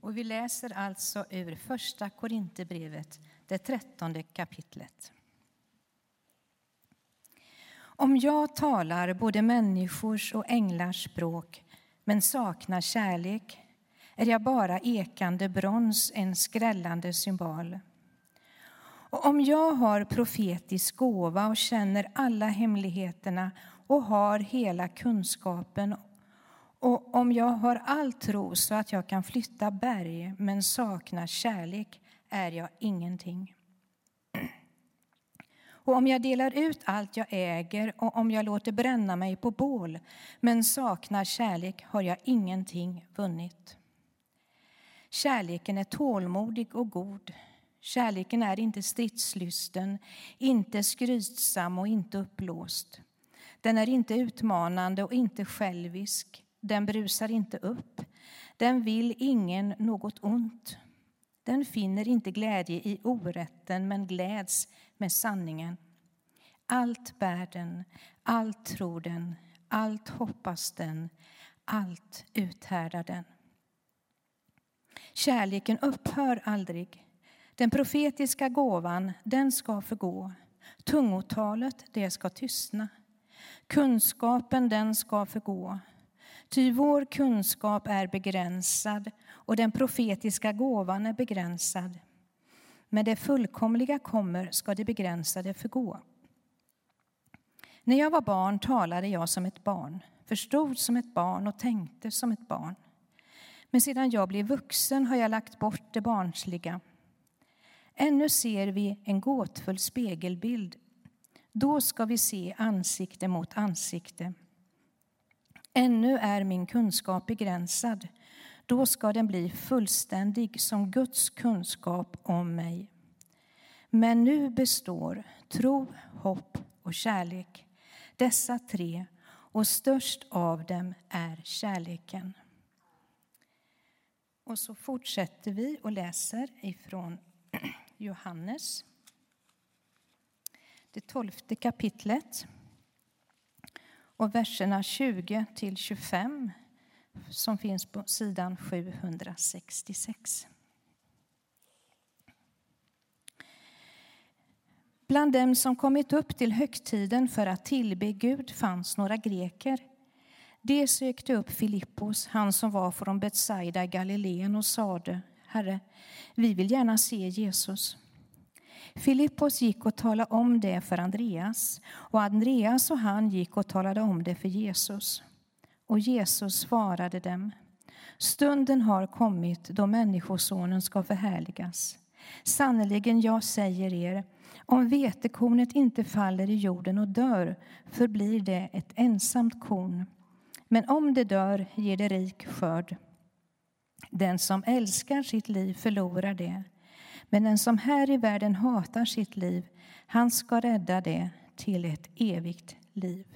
Och vi läser alltså ur Första Korinthierbrevet, det trettonde kapitlet. Om jag talar både människors och änglars språk men saknar kärlek är jag bara ekande brons, en skrällande symbol. Och om jag har profetisk gåva och känner alla hemligheterna och har hela kunskapen och om jag har all tro så att jag kan flytta berg men saknar kärlek är jag ingenting. Och om jag delar ut allt jag äger och om jag låter bränna mig på bål men saknar kärlek har jag ingenting vunnit. Kärleken är tålmodig och god. Kärleken är inte stridslysten, inte skrytsam och inte uppblåst. Den är inte utmanande och inte självisk. Den brusar inte upp. Den vill ingen något ont. Den finner inte glädje i orätten, men gläds med sanningen. Allt bär den, allt tror den, allt hoppas den, allt uthärdar den. Kärleken upphör aldrig. Den profetiska gåvan, den ska förgå. Tungotalet, det ska tystna. Kunskapen, den ska förgå. Ty vår kunskap är begränsad och den profetiska gåvan är begränsad. Men det fullkomliga kommer ska det begränsade förgå. När jag var barn talade jag som ett barn, förstod som ett barn och tänkte som ett barn. Men sedan jag blev vuxen har jag lagt bort det barnsliga. Ännu ser vi en gåtfull spegelbild. Då ska vi se ansikte mot ansikte. Ännu är min kunskap begränsad. Då ska den bli fullständig som Guds kunskap om mig. Men nu består tro, hopp och kärlek. Dessa tre, och störst av dem är kärleken. Och så fortsätter vi och läser ifrån Johannes, det tolfte kapitlet och verserna 20 till 25 som finns på sidan 766. Bland dem som kommit upp till högtiden för att tillbe Gud fanns några greker. De sökte upp Filippos, han som var från Betsaida i Galileen och sade, Herre, vi vill gärna se Jesus. Filippos gick och talade om det för Andreas och Andreas och han gick och talade om det för Jesus. Och Jesus svarade dem. Stunden har kommit då Människosonen ska förhärligas. Sannerligen, jag säger er, om vetekornet inte faller i jorden och dör förblir det ett ensamt korn. Men om det dör ger det rik skörd. Den som älskar sitt liv förlorar det. Men den som här i världen hatar sitt liv, han ska rädda det till ett evigt liv.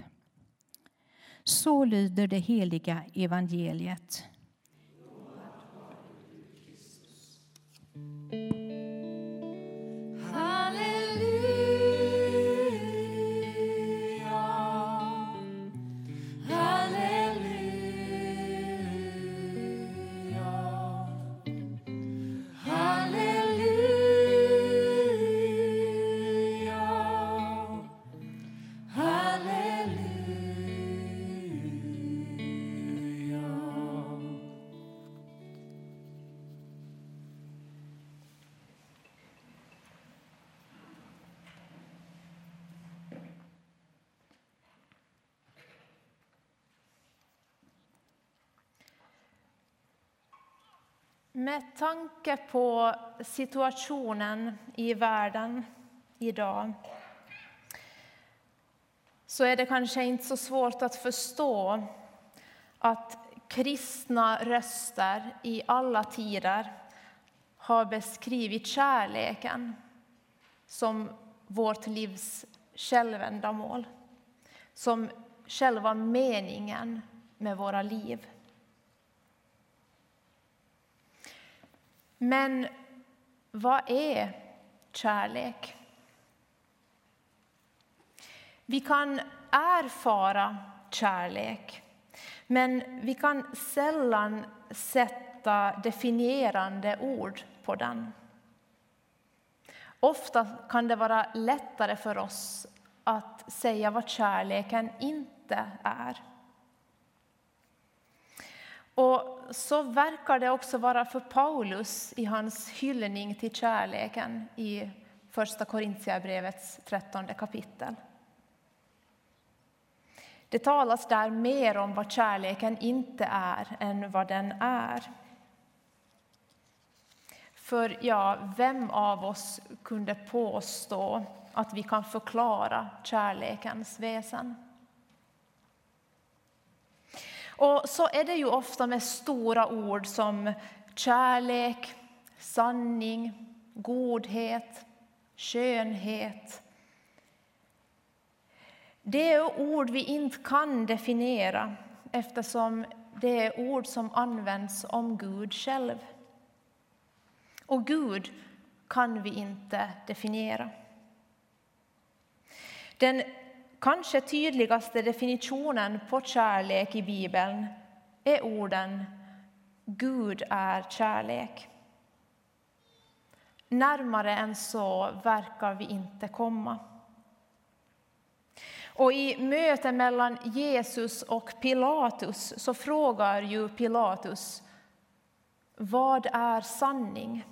Så lyder det heliga evangeliet. Med tanke på situationen i världen idag så är det kanske inte så svårt att förstå att kristna röster i alla tider har beskrivit kärleken som vårt livs självändamål, som själva meningen med våra liv. Men vad är kärlek? Vi kan erfara kärlek, men vi kan sällan sätta definierande ord på den. Ofta kan det vara lättare för oss att säga vad kärleken inte är. Och så verkar det också vara för Paulus i hans hyllning till kärleken i Första Korintierbrevets trettonde kapitel. Det talas där mer om vad kärleken inte är än vad den är. För ja, vem av oss kunde påstå att vi kan förklara kärlekens väsen? Och så är det ju ofta med stora ord som kärlek, sanning, godhet, skönhet. Det är ord vi inte kan definiera eftersom det är ord som används om Gud själv. Och Gud kan vi inte definiera. Den kanske tydligaste definitionen på kärlek i Bibeln är orden Gud är kärlek. Närmare än så verkar vi inte komma. Och I mötet mellan Jesus och Pilatus så frågar ju Pilatus vad är sanning?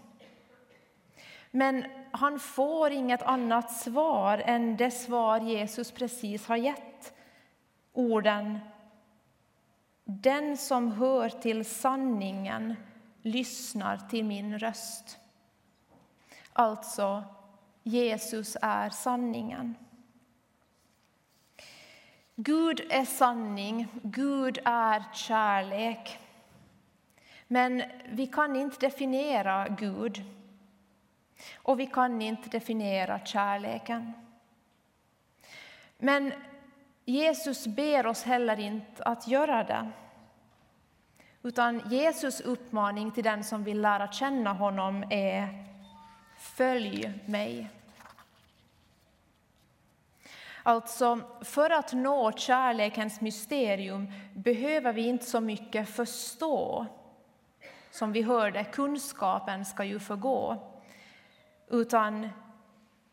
Men han får inget annat svar än det svar Jesus precis har gett. Orden Den som hör till sanningen lyssnar till min röst. Alltså, Jesus är sanningen. Gud är sanning, Gud är kärlek. Men vi kan inte definiera Gud och vi kan inte definiera kärleken. Men Jesus ber oss heller inte att göra det. Utan Jesus uppmaning till den som vill lära känna honom är Följ mig. Alltså, för att nå kärlekens mysterium behöver vi inte så mycket förstå. Som vi hörde, kunskapen ska ju förgå. Utan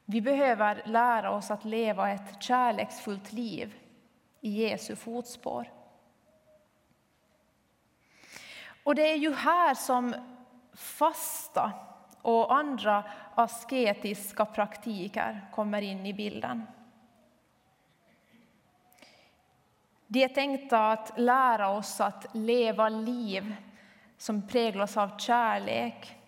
vi behöver lära oss att leva ett kärleksfullt liv i Jesu fotspår. Och det är ju här som fasta och andra asketiska praktiker kommer in i bilden. De är tänkta att lära oss att leva liv som präglas av kärlek.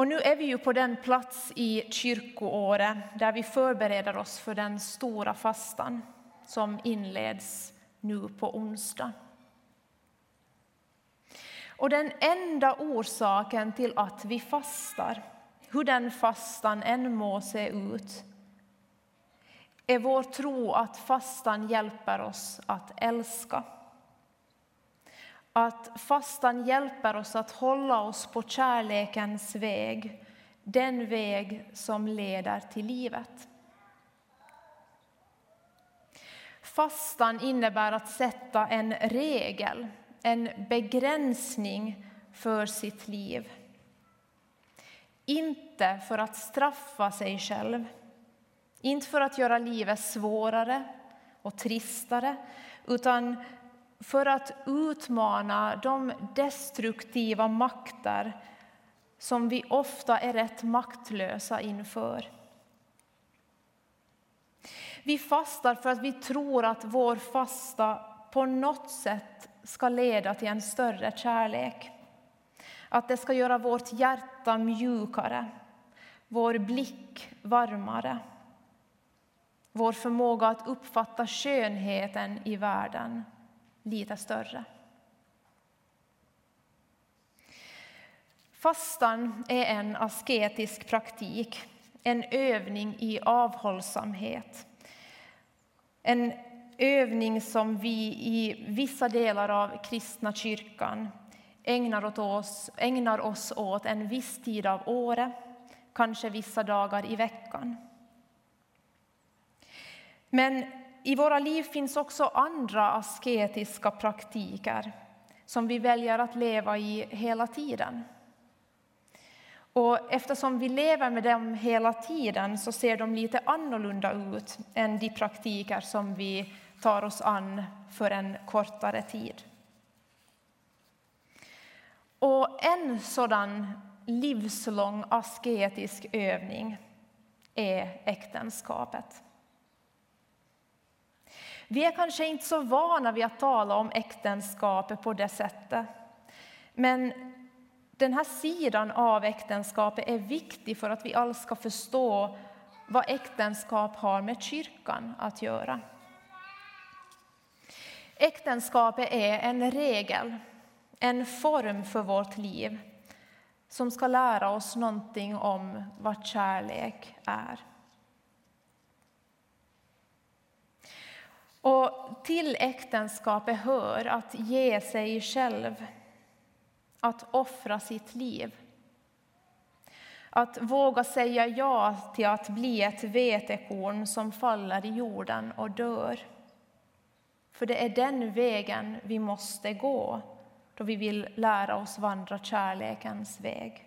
Och nu är vi ju på den plats i kyrkoåret där vi förbereder oss för den stora fastan som inleds nu på onsdag. Och den enda orsaken till att vi fastar, hur den fastan än må se ut, är vår tro att fastan hjälper oss att älska. Att fastan hjälper oss att hålla oss på kärlekens väg, den väg som leder till livet. Fastan innebär att sätta en regel, en begränsning för sitt liv. Inte för att straffa sig själv inte för att göra livet svårare och tristare, utan för att utmana de destruktiva makter som vi ofta är rätt maktlösa inför. Vi fastar för att vi tror att vår fasta på något sätt ska leda till en större kärlek. Att det ska göra vårt hjärta mjukare, vår blick varmare vår förmåga att uppfatta skönheten i världen lite större. Fastan är en asketisk praktik, en övning i avhållsamhet. En övning som vi i vissa delar av kristna kyrkan ägnar, oss, ägnar oss åt en viss tid av året, kanske vissa dagar i veckan. Men i våra liv finns också andra asketiska praktiker som vi väljer att leva i hela tiden. Och eftersom vi lever med dem hela tiden så ser de lite annorlunda ut än de praktiker som vi tar oss an för en kortare tid. Och en sådan livslång asketisk övning är äktenskapet. Vi är kanske inte så vana vid att tala om äktenskapet på det sättet. Men den här sidan av äktenskapet är viktig för att vi alls ska förstå vad äktenskap har med kyrkan att göra. Äktenskapet är en regel, en form för vårt liv som ska lära oss någonting om vad kärlek är. Och till äktenskapet hör att ge sig själv, att offra sitt liv. Att våga säga ja till att bli ett vetekorn som faller i jorden och dör. För det är den vägen vi måste gå då vi vill lära oss vandra kärlekens väg.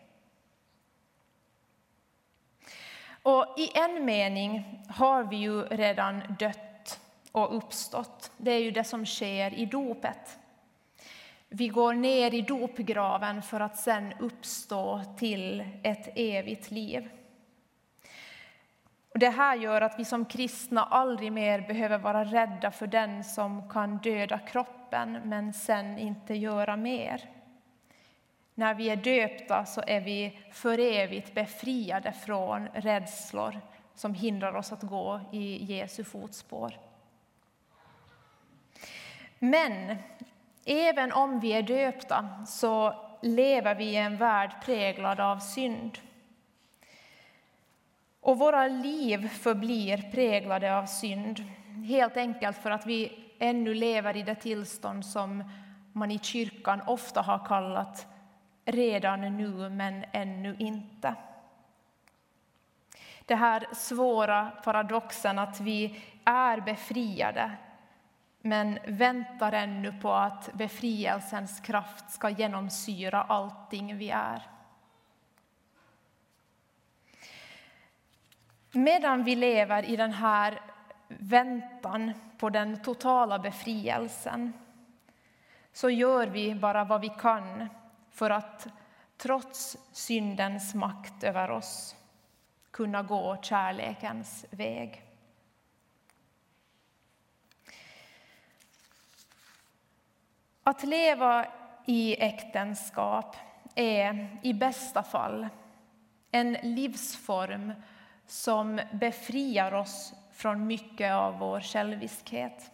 Och I en mening har vi ju redan dött och uppstått. Det är ju det som sker i dopet. Vi går ner i dopgraven för att sen uppstå till ett evigt liv. Och det här gör att vi som kristna aldrig mer behöver vara rädda för den som kan döda kroppen men sen inte göra mer. När vi är döpta så är vi för evigt befriade från rädslor som hindrar oss att gå i Jesu fotspår. Men även om vi är döpta så lever vi i en värld präglad av synd. Och våra liv förblir präglade av synd, helt enkelt för att vi ännu lever i det tillstånd som man i kyrkan ofta har kallat redan nu, men ännu inte. Det här svåra paradoxen att vi är befriade men väntar ännu på att befrielsens kraft ska genomsyra allting vi är. Medan vi lever i den här väntan på den totala befrielsen så gör vi bara vad vi kan för att trots syndens makt över oss kunna gå kärlekens väg. Att leva i äktenskap är i bästa fall en livsform som befriar oss från mycket av vår själviskhet.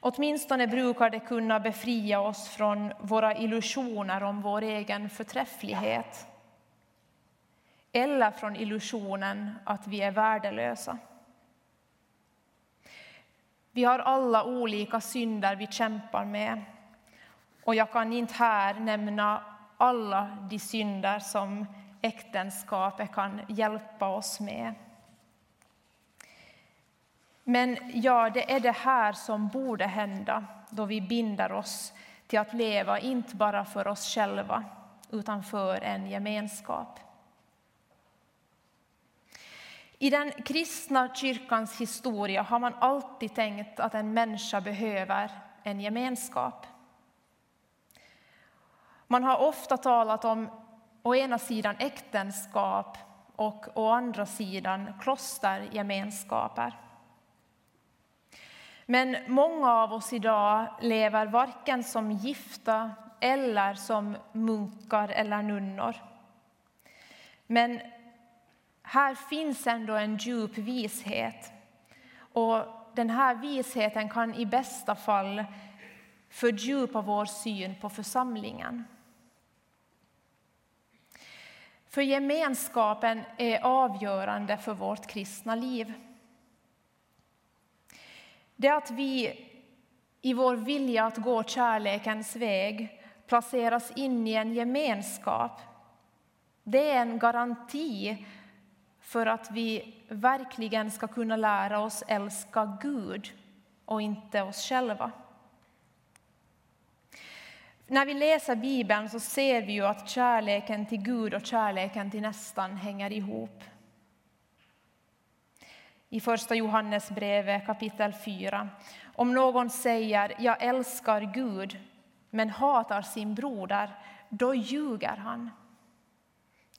Åtminstone brukar det kunna befria oss från våra illusioner om vår egen förträfflighet eller från illusionen att vi är värdelösa. Vi har alla olika synder vi kämpar med och jag kan inte här nämna alla de synder som äktenskapet kan hjälpa oss med. Men ja, det är det här som borde hända då vi binder oss till att leva inte bara för oss själva utan för en gemenskap. I den kristna kyrkans historia har man alltid tänkt att en människa behöver en gemenskap. Man har ofta talat om å ena sidan äktenskap och å andra sidan klostergemenskaper. Men många av oss idag lever varken som gifta eller som munkar eller nunnor. Men här finns ändå en djup vishet. Och den här visheten kan i bästa fall fördjupa vår syn på församlingen. För gemenskapen är avgörande för vårt kristna liv. Det att vi i vår vilja att gå kärlekens väg placeras in i en gemenskap det är en garanti för att vi verkligen ska kunna lära oss älska Gud och inte oss själva. när vi läser Bibeln så ser vi ju att kärleken till Gud och kärleken till nästan hänger ihop. I första Johannesbrevet kapitel 4. Om någon säger jag älskar Gud men hatar sin broder, då ljuger han.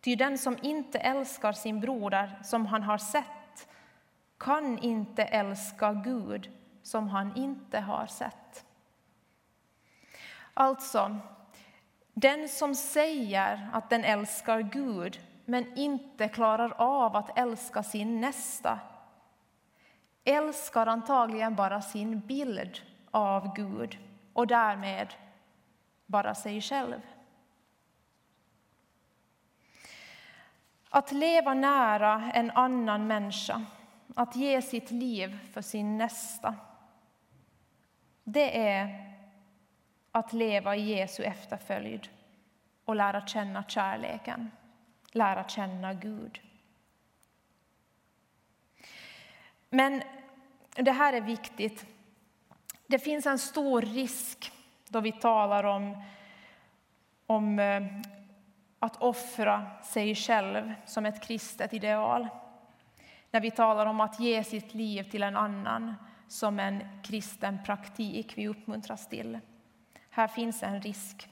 Ty den som inte älskar sin broder som han har sett kan inte älska Gud som han inte har sett. Alltså, den som säger att den älskar Gud men inte klarar av att älska sin nästa älskar antagligen bara sin bild av Gud och därmed bara sig själv. Att leva nära en annan människa, att ge sitt liv för sin nästa det är att leva i Jesu efterföljd och lära känna kärleken, lära känna Gud. Men det här är viktigt. Det finns en stor risk då vi talar om, om eh, att offra sig själv som ett kristet ideal. När vi talar om att ge sitt liv till en annan som en kristen praktik vi uppmuntras till. Här finns en risk.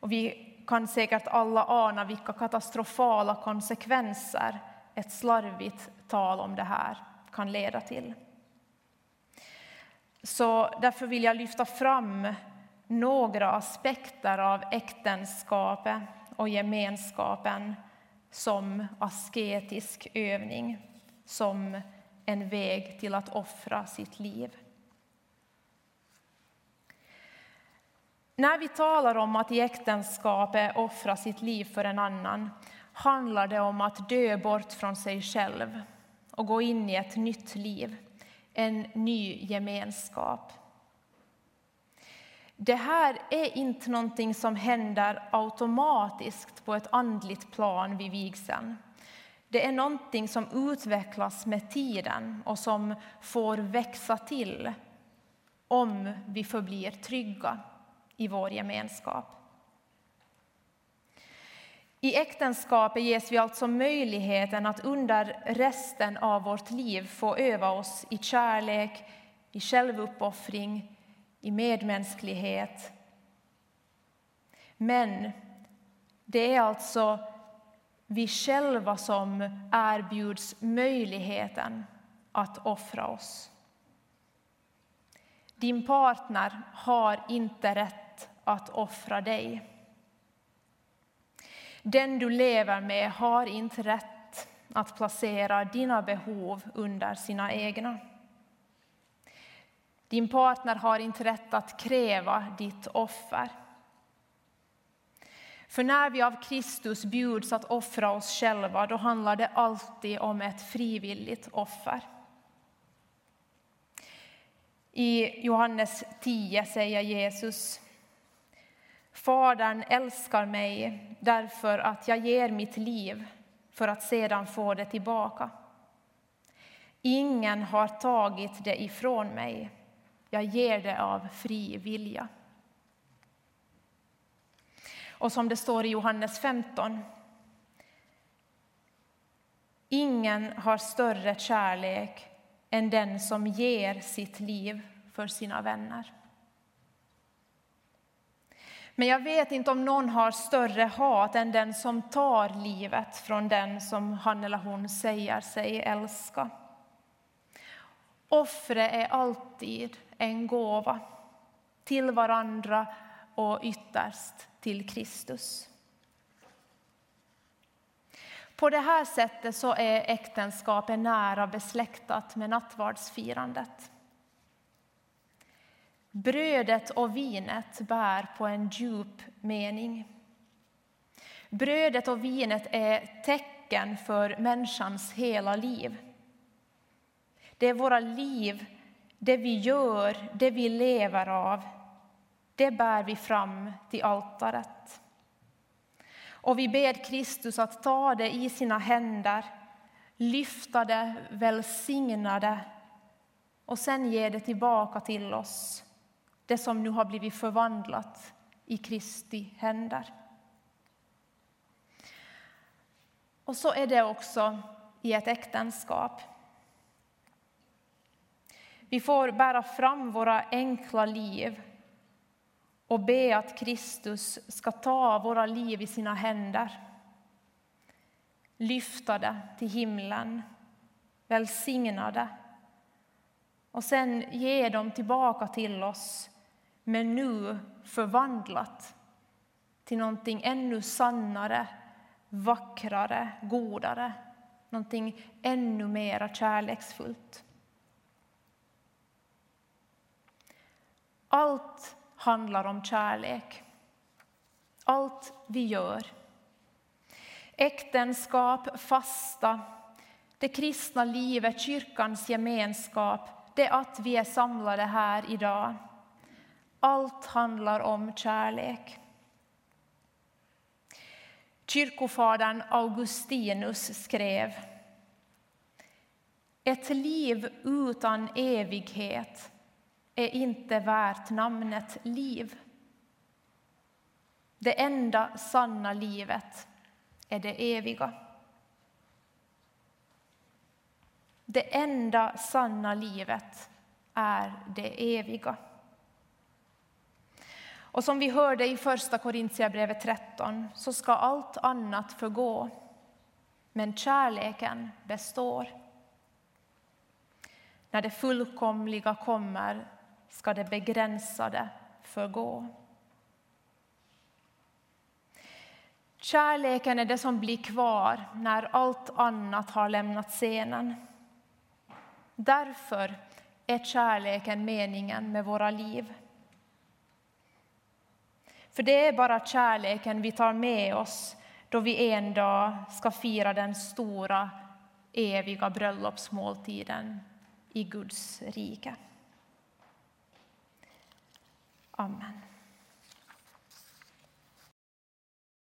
Och vi kan säkert alla ana vilka katastrofala konsekvenser ett slarvigt tal om det här kan leda till. Så därför vill jag lyfta fram några aspekter av äktenskapet och gemenskapen som asketisk övning, som en väg till att offra sitt liv. När vi talar om att i äktenskapet offra sitt liv för en annan handlar det om att dö bort från sig själv och gå in i ett nytt liv, en ny gemenskap. Det här är inte någonting som händer automatiskt på ett andligt plan vid vigseln. Det är någonting som utvecklas med tiden och som får växa till om vi förblir trygga i vår gemenskap. I äktenskapet ges vi alltså möjligheten att under resten av vårt liv få öva oss i kärlek, i självuppoffring, i medmänsklighet. Men det är alltså vi själva som erbjuds möjligheten att offra oss. Din partner har inte rätt att offra dig. Den du lever med har inte rätt att placera dina behov under sina egna. Din partner har inte rätt att kräva ditt offer. För när vi av Kristus bjuds att offra oss själva, då handlar det alltid om ett frivilligt offer. I Johannes 10 säger Jesus Fadern älskar mig därför att jag ger mitt liv för att sedan få det tillbaka. Ingen har tagit det ifrån mig. Jag ger det av fri vilja. Och som det står i Johannes 15. Ingen har större kärlek än den som ger sitt liv för sina vänner. Men jag vet inte om någon har större hat än den som tar livet från den som han eller hon säger sig älska. Offret är alltid en gåva till varandra och ytterst till Kristus. På det här sättet så är äktenskapet nära besläktat med nattvardsfirandet. Brödet och vinet bär på en djup mening. Brödet och vinet är tecken för människans hela liv. Det är våra liv, det vi gör, det vi lever av. Det bär vi fram till altaret. Och vi ber Kristus att ta det i sina händer, lyfta det, välsigna det och sen ge det tillbaka till oss det som nu har blivit förvandlat i Kristi händer. Och så är det också i ett äktenskap. Vi får bära fram våra enkla liv och be att Kristus ska ta våra liv i sina händer. Lyfta det till himlen, välsigna det och sen ge dem tillbaka till oss, men nu förvandlat till någonting ännu sannare, vackrare, godare, någonting ännu mera kärleksfullt. Allt handlar om kärlek. Allt vi gör. Äktenskap, fasta, det kristna livet, kyrkans gemenskap, det att vi är samlade här idag. Allt handlar om kärlek. Kyrkofadern Augustinus skrev Ett liv utan evighet är inte värt namnet liv. Det enda sanna livet är det eviga. Det enda sanna livet är det eviga. Och som vi hörde i Första Korintierbrevet 13 så ska allt annat förgå, men kärleken består. När det fullkomliga kommer ska det begränsade förgå. Kärleken är det som blir kvar när allt annat har lämnat scenen. Därför är kärleken meningen med våra liv. För det är bara kärleken vi tar med oss då vi en dag ska fira den stora eviga bröllopsmåltiden i Guds rike. Amen.